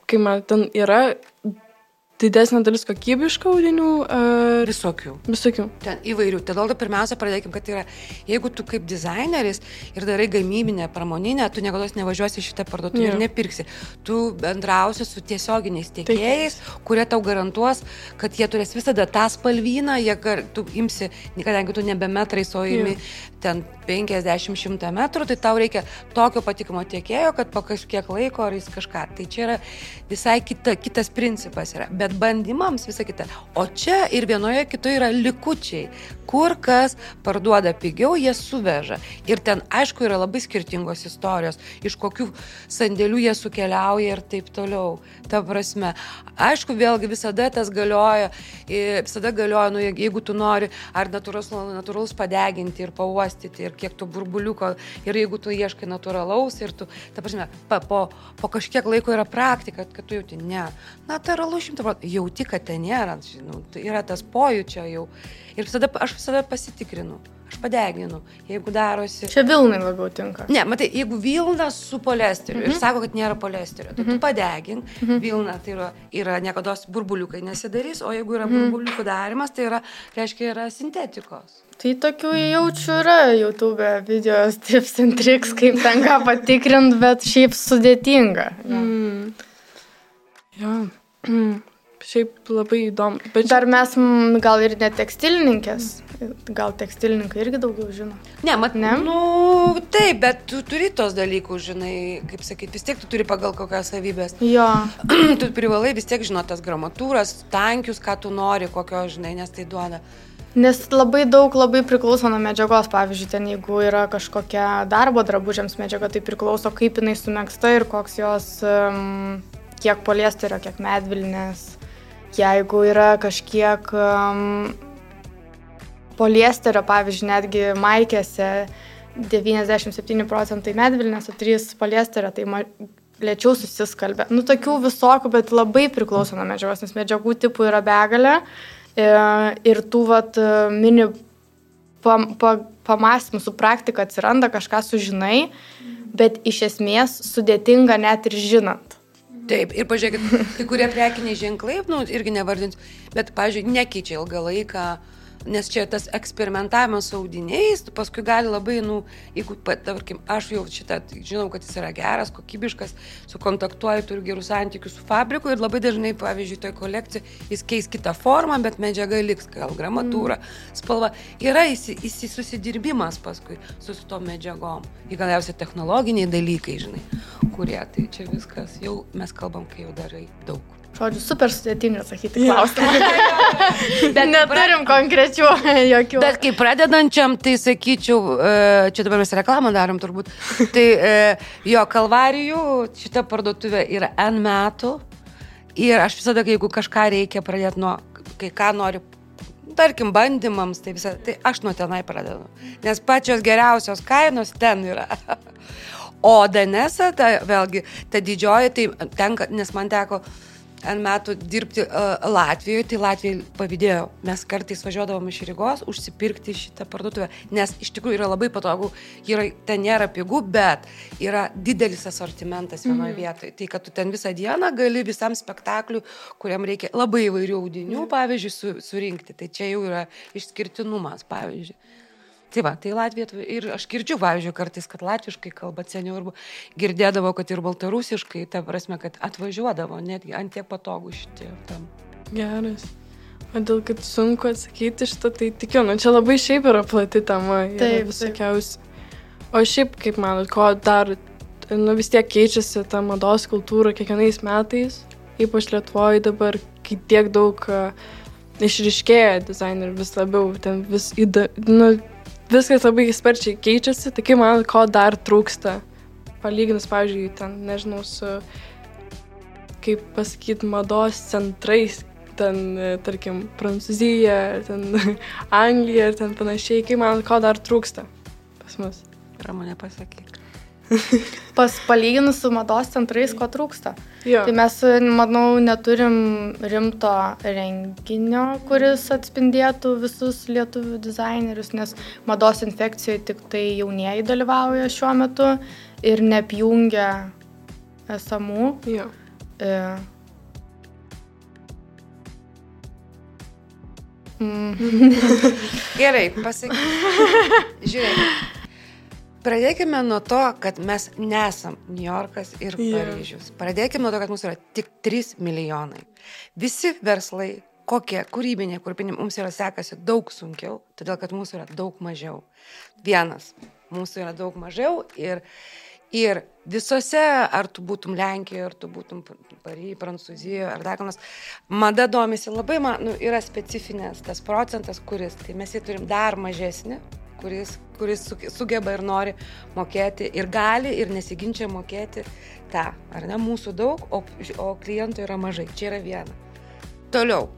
kai man ten yra didesnė dalis kokybiškų audinių ar Visokių. visokių. Ten įvairių. Todėl tai pirmiausia pradėkim, kad yra, jeigu tu kaip dizaineris ir darai gamybinę, pramoninę, tu niekada nevažiuosi į šitą parduotuvę ir nepirksi. Tu bendrausi su tiesioginiais tiekėjais, kurie tau garantuos, kad jie turės visada tą spalvyną, jie, tu imsi, kadangi tu nebe metrais, o imi ten 50-100 metrų, tai tau reikia tokio patikimo tiekėjo, kad po kažkiek laiko ar jis kažką. Tai čia yra visai kita, kitas principas yra. Bet bandymams visą kitą. O čia ir vienoje kitoje yra likučiai. Kur kas parduoda pigiau, jie suveža. Ir ten, aišku, yra labai skirtingos istorijos, iš kokių sandėlių jie sukeliauja ir taip toliau. Ta prasme, aišku, vėlgi visada tas galioja, visada galioja, nu, jeigu- tu nori ar natūralus, natūralus padeginti ir pauostyti, ir kiek tu burbuliuko, ir jeigu tu ieškai natūralaus, ir tu, ta prasme, pa, po, po kažkiek laiko yra praktika, kad tu jauti, ne, natūralu šimta procentų, jauti, kad ten nėra, žinau, tai yra tas pojūčio jau. Ir visada, aš visada pasitikrinu, aš padeginu, jeigu darosi. Čia Vilnai labiau tinka. Ne, matai, jeigu Vilna su poliesteriu mhm. ir sako, kad nėra poliesterio, tai mhm. tu padegink, mhm. Vilna tai yra, yra niekada burbuliukai nesidarys, o jeigu yra mhm. burbuliukų darimas, tai yra, reiškia, yra sintetikos. Tai tokių jaučių yra YouTube videos tips and tricks, kaip ten ką patikrint, bet šiaip sudėtinga. Mm. Jo. Mm. Šiaip labai įdomu. Bet Dar mes mm, gal ir ne tekstilininkės, gal tekstilininkai irgi daugiau žino. Ne, mat, Ne? Nu, taip, bet tu turi tos dalykus, žinai, kaip sakyti, vis tiek tu turi pagal kokias savybės. Jo, tu privalai vis tiek žinoti tas gramatūras, tankius, ką tu nori, kokio, žinai, nes tai duoda. Nes labai daug labai priklauso nuo medžiagos. Pavyzdžiui, ten jeigu yra kažkokia darbo drabužiams medžiaga, tai priklauso kaip jinai sumėgsta ir koks jos, um, kiek poliesterio, kiek medvilnės. Jeigu yra kažkiek um, poliesterio, pavyzdžiui, netgi maikėse 97 procentai medvilnės, o 3 poliesterio, tai ma lėčiau susiskalbė. Nu, tokių visokių, bet labai priklauso nuo medžiagos, nes medžiagų tipų yra begalė e, ir tų vat e, mini pam, pa, pamastymų su praktika atsiranda, kažką sužinai, bet iš esmės sudėtinga net ir žinant. Taip, ir pažiūrėkit, kai kurie prekiniai ženklai, nu, irgi nevardinsiu, bet, pažiūrėjau, nekeičia ilgą laiką, nes čia tas eksperimentavimas su audiniais, tu paskui gali labai, nu, jeigu, tarkim, aš jau šitą, tai žinau, kad jis yra geras, kokybiškas, sukontaktuoju, turiu gerų santykių su fabriku ir labai dažnai, pavyzdžiui, toj kolekcijai jis keis kitą formą, bet medžiaga liks, gal gramatūra, spalva. Yra įsi, įsi susidirbimas paskui su, su tom medžiagom. Ir galiausiai technologiniai dalykai, žinai, kurie, tai čia viskas, jau mes kalbam, kai jau darai daug. Žodžiu, super sudėtinga atsakyti klausimą. Bet neturim konkrečių jokių. Bet kaip pradedančiam, tai sakyčiau, e, čia dabar mes reklamą darom turbūt, tai e, jo kalvarijų šita parduotuvė yra N metų ir aš visada, jeigu kažką reikia pradėti nuo, kai ką noriu, tarkim, bandymams, tai, visa, tai aš nuo tenai pradedu. Nes pačios geriausios kainos ten yra. O Danesa, ta, vėlgi, ta didžioji, tai tenka, nes man teko N metų dirbti uh, Latvijoje, tai Latvijai pavydėjo. Mes kartais važiuodavom iš Rygos užsipirkti šitą parduotuvę, nes iš tikrųjų yra labai patogu, yra, ten nėra pigų, bet yra didelis asortimentas vienoje mm. vietoje. Tai kad tu ten visą dieną gali visam spektakliu, kuriam reikia labai įvairių audinių, mm. pavyzdžiui, su, surinkti. Tai čia jau yra išskirtinumas, pavyzdžiui. Tai va, tai Latvija ir aš girdžiu, pavyzdžiui, kartais, kad latviškai kalba seniau ir girdėdavo, kad ir baltarusiškai, ta prasme, kad atvažiuodavo, netgi ant tiek patogų šitie tam. Geras. O dėl kad sunku atsakyti šitą, tai tikiu, nu čia labai šiaip yra plati tema. Taip, visokiausi. O šiaip, kaip manot, ko dar, nu vis tiek keičiasi ta mados kultūra kiekvienais metais, ypač Lietuvoje dabar, kai tiek daug uh, išriškėja dizainerių vis labiau, ten vis įda, nu, viskas labai sparčiai keičiasi, tai kaip man ko dar trūksta, palyginus, pavyzdžiui, ten, nežinau, su, kaip pasakyti, mados centrais, ten, tarkim, Prancūzija, ten Anglija ir ten panašiai, kaip man ko dar trūksta pas mus. Ramonė pasakyk. Pas palyginus su mados centrais, ko trūksta. Jo. Tai mes, manau, neturim rimto renginio, kuris atspindėtų visus lietuvių dizainerius, nes mados infekcijoje tik tai jaunieji dalyvauja šiuo metu ir neapjungia esamų. Jo. E, Mm. Gerai, pasakyk. Žiūrėk, Pradėkime nuo to, kad mes nesam New Yorkas ir yeah. Paryžius. Pradėkime nuo to, kad mūsų yra tik 3 milijonai. Visi verslai, kokie kūrybiniai, kūrybiniai, mums yra sekasi daug sunkiau, todėl kad mūsų yra daug mažiau. Vienas, mūsų yra daug mažiau ir, ir visose, ar tu būtum Lenkijoje, ar tu būtum Paryžiuje, Prancūzijoje, ar dar kas, mada domisi labai, man, nu, yra specifinės tas procentas, kuris, tai mes jį turim dar mažesnį kuris, kuris sugeba ir nori mokėti ir gali ir nesiginčia mokėti tą, ar ne, mūsų daug, o, o klientų yra mažai. Čia yra viena. Toliau.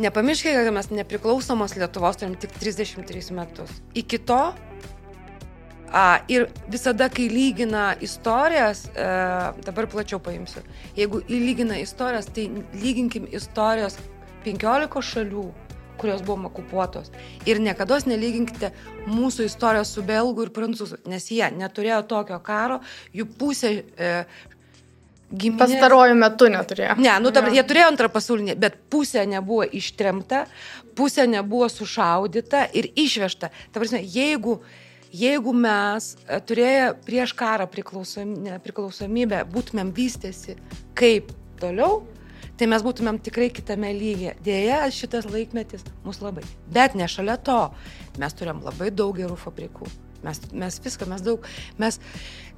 Nepamirškite, kad mes nepriklausomos Lietuvos turim tik 33 metus. Iki to A, ir visada, kai lygina istorijas, e, dabar plačiau paimsiu, jeigu įlygina istorijas, tai lyginkim istorijos 15 šalių, kurios buvom okupuotos. Ir niekada nelyginkite mūsų istorijos su belgų ir prancūzų, nes jie neturėjo tokio karo, jų pusė e, Giminės... Pastaruoju metu neturėjo. Ne, nu, ta, jie turėjo antrą pasaulinį, bet pusė nebuvo ištremta, pusė nebuvo sušaudyta ir išvežta. Ta prasme, jeigu, jeigu mes e, turėję prieš karą priklausomybę būtumėm vystėsi kaip toliau, tai mes būtumėm tikrai kitame lygyje. Dėja, šitas laikmetis mus labai. Bet ne šalia to, mes turėjom labai daug gerų fabrikų. Mes, mes viską, mes daug, mes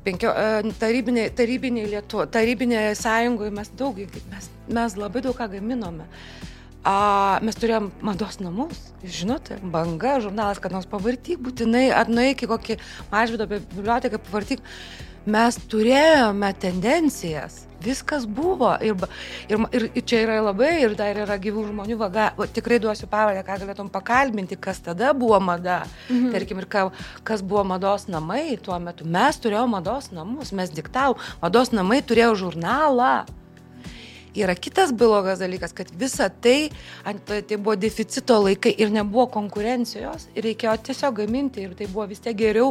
penkio, e, tarybinėje tarybinė Lietuvo, tarybinėje sąjungoje mes daug, mes, mes labai daug ką gaminome. A, mes turėjom mados namus, žinote, banga, žurnalas, kad nors pavartyk būtinai, ar nueik į kokį mažvido biblioteką, pavartyk. Mes turėjome tendencijas viskas buvo. Ir, ir, ir, čia yra labai, ir dar yra gyvų žmonių, va, ga, va, tikrai duosiu pavardę, ką galėtum pakalbinti, kas tada buvo mada. Mhm. Tarkim, ir ka, kas buvo mados namai tuo metu. Mes turėjome mados namus, mes diktavom, mados namai turėjo žurnalą. Yra kitas blogas dalykas, kad visa tai, tai buvo deficito laikai ir nebuvo konkurencijos ir reikėjo tiesiog gaminti ir tai buvo vis tiek geriau,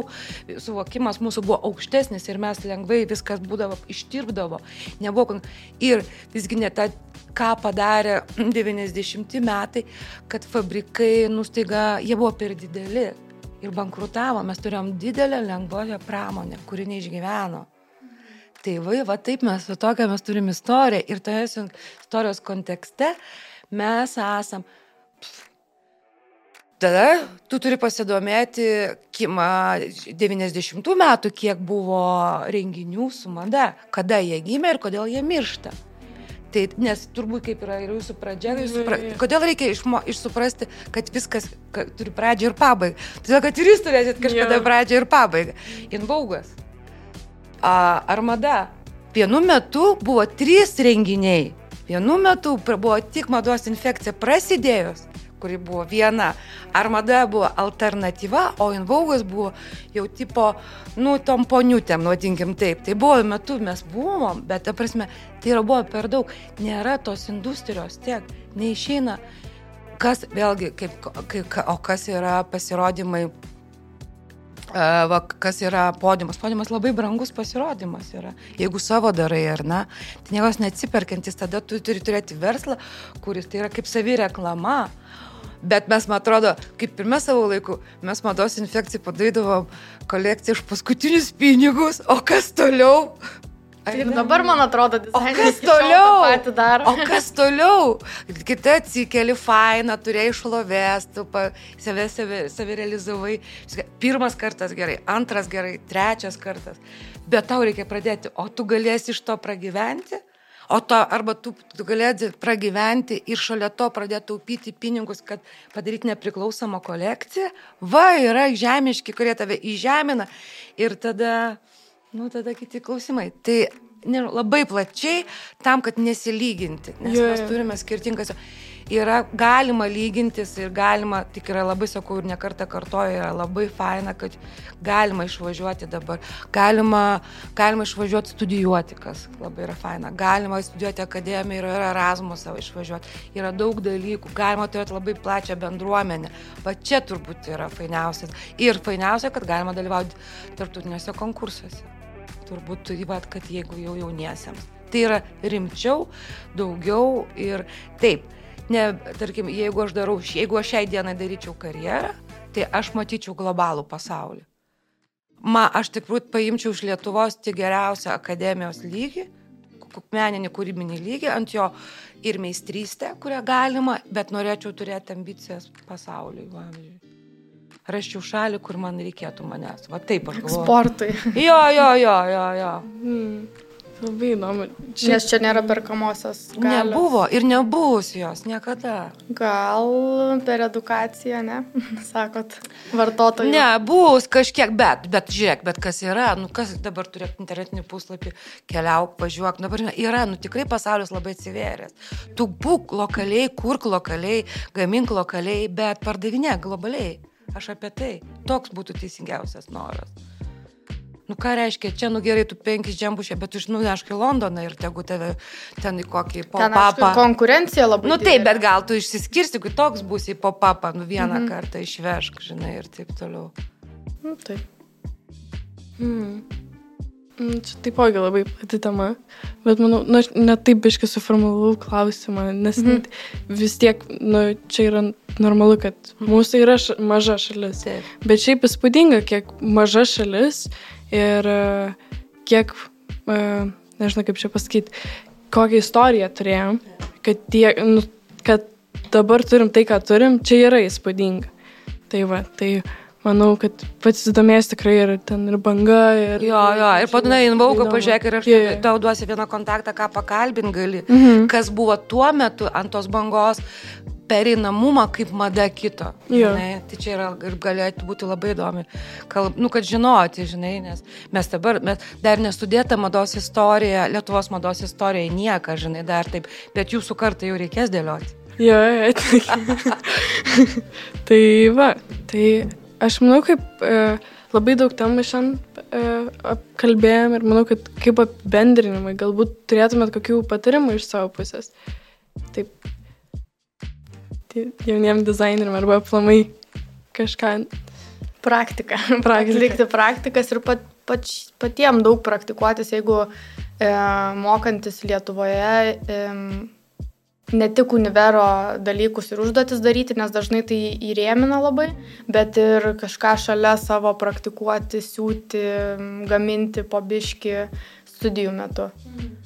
suvokimas mūsų buvo aukštesnis ir mes lengvai viskas būdavo, ištirpdavo. Nebuvo, ir visgi ne ta ką padarė 90 metai, kad fabrikai nustaiga, jie buvo per dideli ir bankrutavo, mes turėjom didelę lengvoją pramonę, kuri neišgyveno. Tai vai, va taip mes, va tokią mes turim istoriją ir toje istorijos kontekste mes esam. Tada tu turi pasidomėti, kima 90 metų, kiek buvo renginių su mada, kada jie gimė ir kodėl jie miršta. Tai, nes turbūt kaip yra ir jūsų pradžia, jūs supra... kodėl reikia išmo, išsuprasti, kad viskas kad turi pradžią ir pabaigą. Todėl, kad ir jūs turėsit kažkada yeah. pradžią ir pabaigą. Inbaugas armada. Vienu metu buvo trys renginiai. Vienu metu buvo tik mados infekcija prasidėjus, kuri buvo viena. Armada buvo alternatyva, o Invaugas buvo jau tipo, nu, tom poniutėm, nuodinkim taip. Tai buvo metu mes buvom, bet, ta prasme, tai yra buvo per daug. Nėra tos industrijos tiek, neišeina. Kas vėlgi, kaip, kaip, o kas yra pasirodymai va, kas yra podiumas. Podiumas labai brangus pasirodymas yra. Jeigu savo darai ar ne, tai niekas neatsiperkantis, tada tu turi turėti verslą, kuris tai yra kaip savi reklama. Bet mes, man atrodo, kaip ir mes savo laiku, mes mados infekcijai padarydavom kolekciją už paskutinius pinigus, o kas toliau? Ir dabar, man atrodo, dizaineris toliau. O kas toliau? Kita atsikeli, faina, turėjai šlovės, tu pa, save, save, save realizavai. Pirmas kartas gerai, antras gerai, trečias kartas. Bet tau reikia pradėti, o tu galėsi iš to pragyventi? O to, arba tu, tu galėsi pragyventi ir šalia to pradėti taupyti pinigus, kad padaryti nepriklausomą kolekciją. Va, yra žemiški, kurie tave įžemina. Ir tada Nu, tada kiti klausimai. Tai ne, labai plačiai tam, kad nesilyginti, nes yeah. mes turime skirtingas. Yra galima lygintis ir galima, tik yra labai sakau ir nekartą kartoju, yra labai faina, kad galima išvažiuoti dabar. Galima, galima išvažiuoti studijuoti, kas labai yra faina. Galima studijuoti akademiją ir yra Erasmusą išvažiuoti. Yra daug dalykų. Galima turėti labai plačią bendruomenę. Va čia turbūt yra fainiausias. Ir fainiausia, kad galima dalyvauti tarptautiniuose konkursuose turbūt įvat, kad jeigu jau jauniesiems. Tai yra rimčiau, daugiau ir taip. Ne, tarkim, jeigu aš darau, jeigu aš šiai dienai daryčiau karjerą, tai aš matyčiau globalų pasaulį. Ma, aš tikrųjų paimčiau iš Lietuvos tik geriausią akademijos lygį, meninį kūrybinį lygį, ant jo ir meistrystę, kurią galima, bet norėčiau turėti ambicijas pasauliui. Pavyzdžiui rasčiau šalį, kur man reikėtų manęs. Va taip aš galvoju. Sportui. Jo, jo, jo, jo, jo. Mm. Labai įdomu. Čia... Nes čia nėra perkamosios. Galios. Nebuvo ir nebus jos niekada. Gal per edukaciją, ne? Sakot, vartotojų. Ne, bus kažkiek, bet, bet žiūrėk, bet kas yra, nu kas dabar turėk internetinį puslapį, keliauk, važiuok, dabar yra, nu tikrai pasaulis labai atsivėręs. Tu būk lokaliai, kurk lokaliai, gamink lokaliai, bet pardavinė globaliai. Aš apie tai. Toks būtų teisingiausias noras. Nu ką reiškia, čia, nu gerai, tu penkis džembušė, bet tu išnunešk į Londoną ir tegu tave ten į kokį popapą. Konkurencija labai. Nu taip, bet gal tu išsiskirsi, kai toks bus į popapą, nu vieną mm -hmm. kartą išvešk, žinai, ir taip toliau. Nu taip. Hmm. Čia taipogi labai plati tema, bet manau, nu, aš net taip biškai suformulavau klausimą, nes mm -hmm. vis tiek, nu, čia yra normalu, kad mūsų yra š, maža šalis. Taip. Bet šiaip įspūdinga, kiek maža šalis ir e, kiek, uh, nežinau kaip čia pasakyti, kokią istoriją turėjom, kad, tie, nu, kad dabar turim tai, ką turim, čia yra įspūdinga. Tai va, tai manau, kad pats įdomės tikrai ir ten ir banga. Ir, jo, jo, ir padinai Invaugą pažiūrėk ir aš yeah, yeah. tau duosiu vieną kontaktą, ką pakalbint gali, mm -hmm. kas buvo tuo metu ant tos bangos, pereinamumą kaip mada kito. Žinai, tai čia yra ir galėtų būti labai įdomi. Kalb, nu, kad žinoti, žinai, nes mes dabar, mes dar nestudėta mados istorija, Lietuvos mados istorija nieka, žinai, dar taip, bet jūsų kartą jau reikės dėlioti. Jo, jo, tai, tai va, tai aš manau, kaip e, labai daug temų šiandien e, apkalbėjom ir manau, kad kaip apibendrinimai, galbūt turėtumėt kokių patarimų iš savo pusės. Taip, jauniem dizaineriam arba aplamai kažką. Praktika. Praktika. Atlikti praktikas ir pat, pač, patiem daug praktikuotis, jeigu e, mokantis Lietuvoje e, ne tik univero dalykus ir užduotis daryti, nes dažnai tai įrėmina labai, bet ir kažką šalia savo praktikuoti, siūti, gaminti po biški studijų metu. Mhm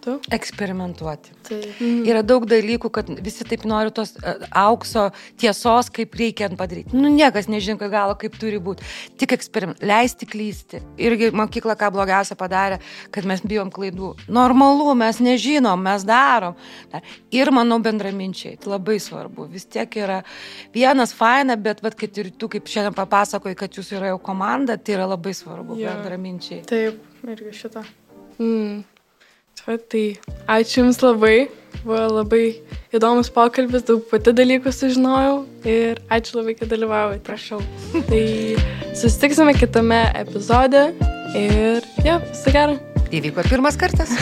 metu? Eksperimentuoti. Tai. Mm. Yra daug dalykų, kad visi taip nori tos uh, aukso tiesos, kaip reikia padaryti. Nu, niekas nežino, kad galo kaip turi būti. Tik eksperimentuoti, leisti klysti. Irgi mokykla ką blogiausia padarė, kad mes bijom klaidų. Normalu, mes nežinom, mes darom. Ir manau bendraminčiai, tai labai svarbu. Vis tiek yra vienas faina, bet, bet kad ir tu, kaip šiandien papasakoji, kad jūs yra jau komanda, tai yra labai svarbu, ja. bendraminčiai. Taip, irgi šitą. Mm. Va, tai ačiū Jums labai, buvo labai įdomus pokalbis, daug pati dalykų sužinojau ir ačiū labai, kad dalyvavote. Prašau. Tai susitiksime kitame epizode ir, ja, viso gero. Įvyko pirmas kartas.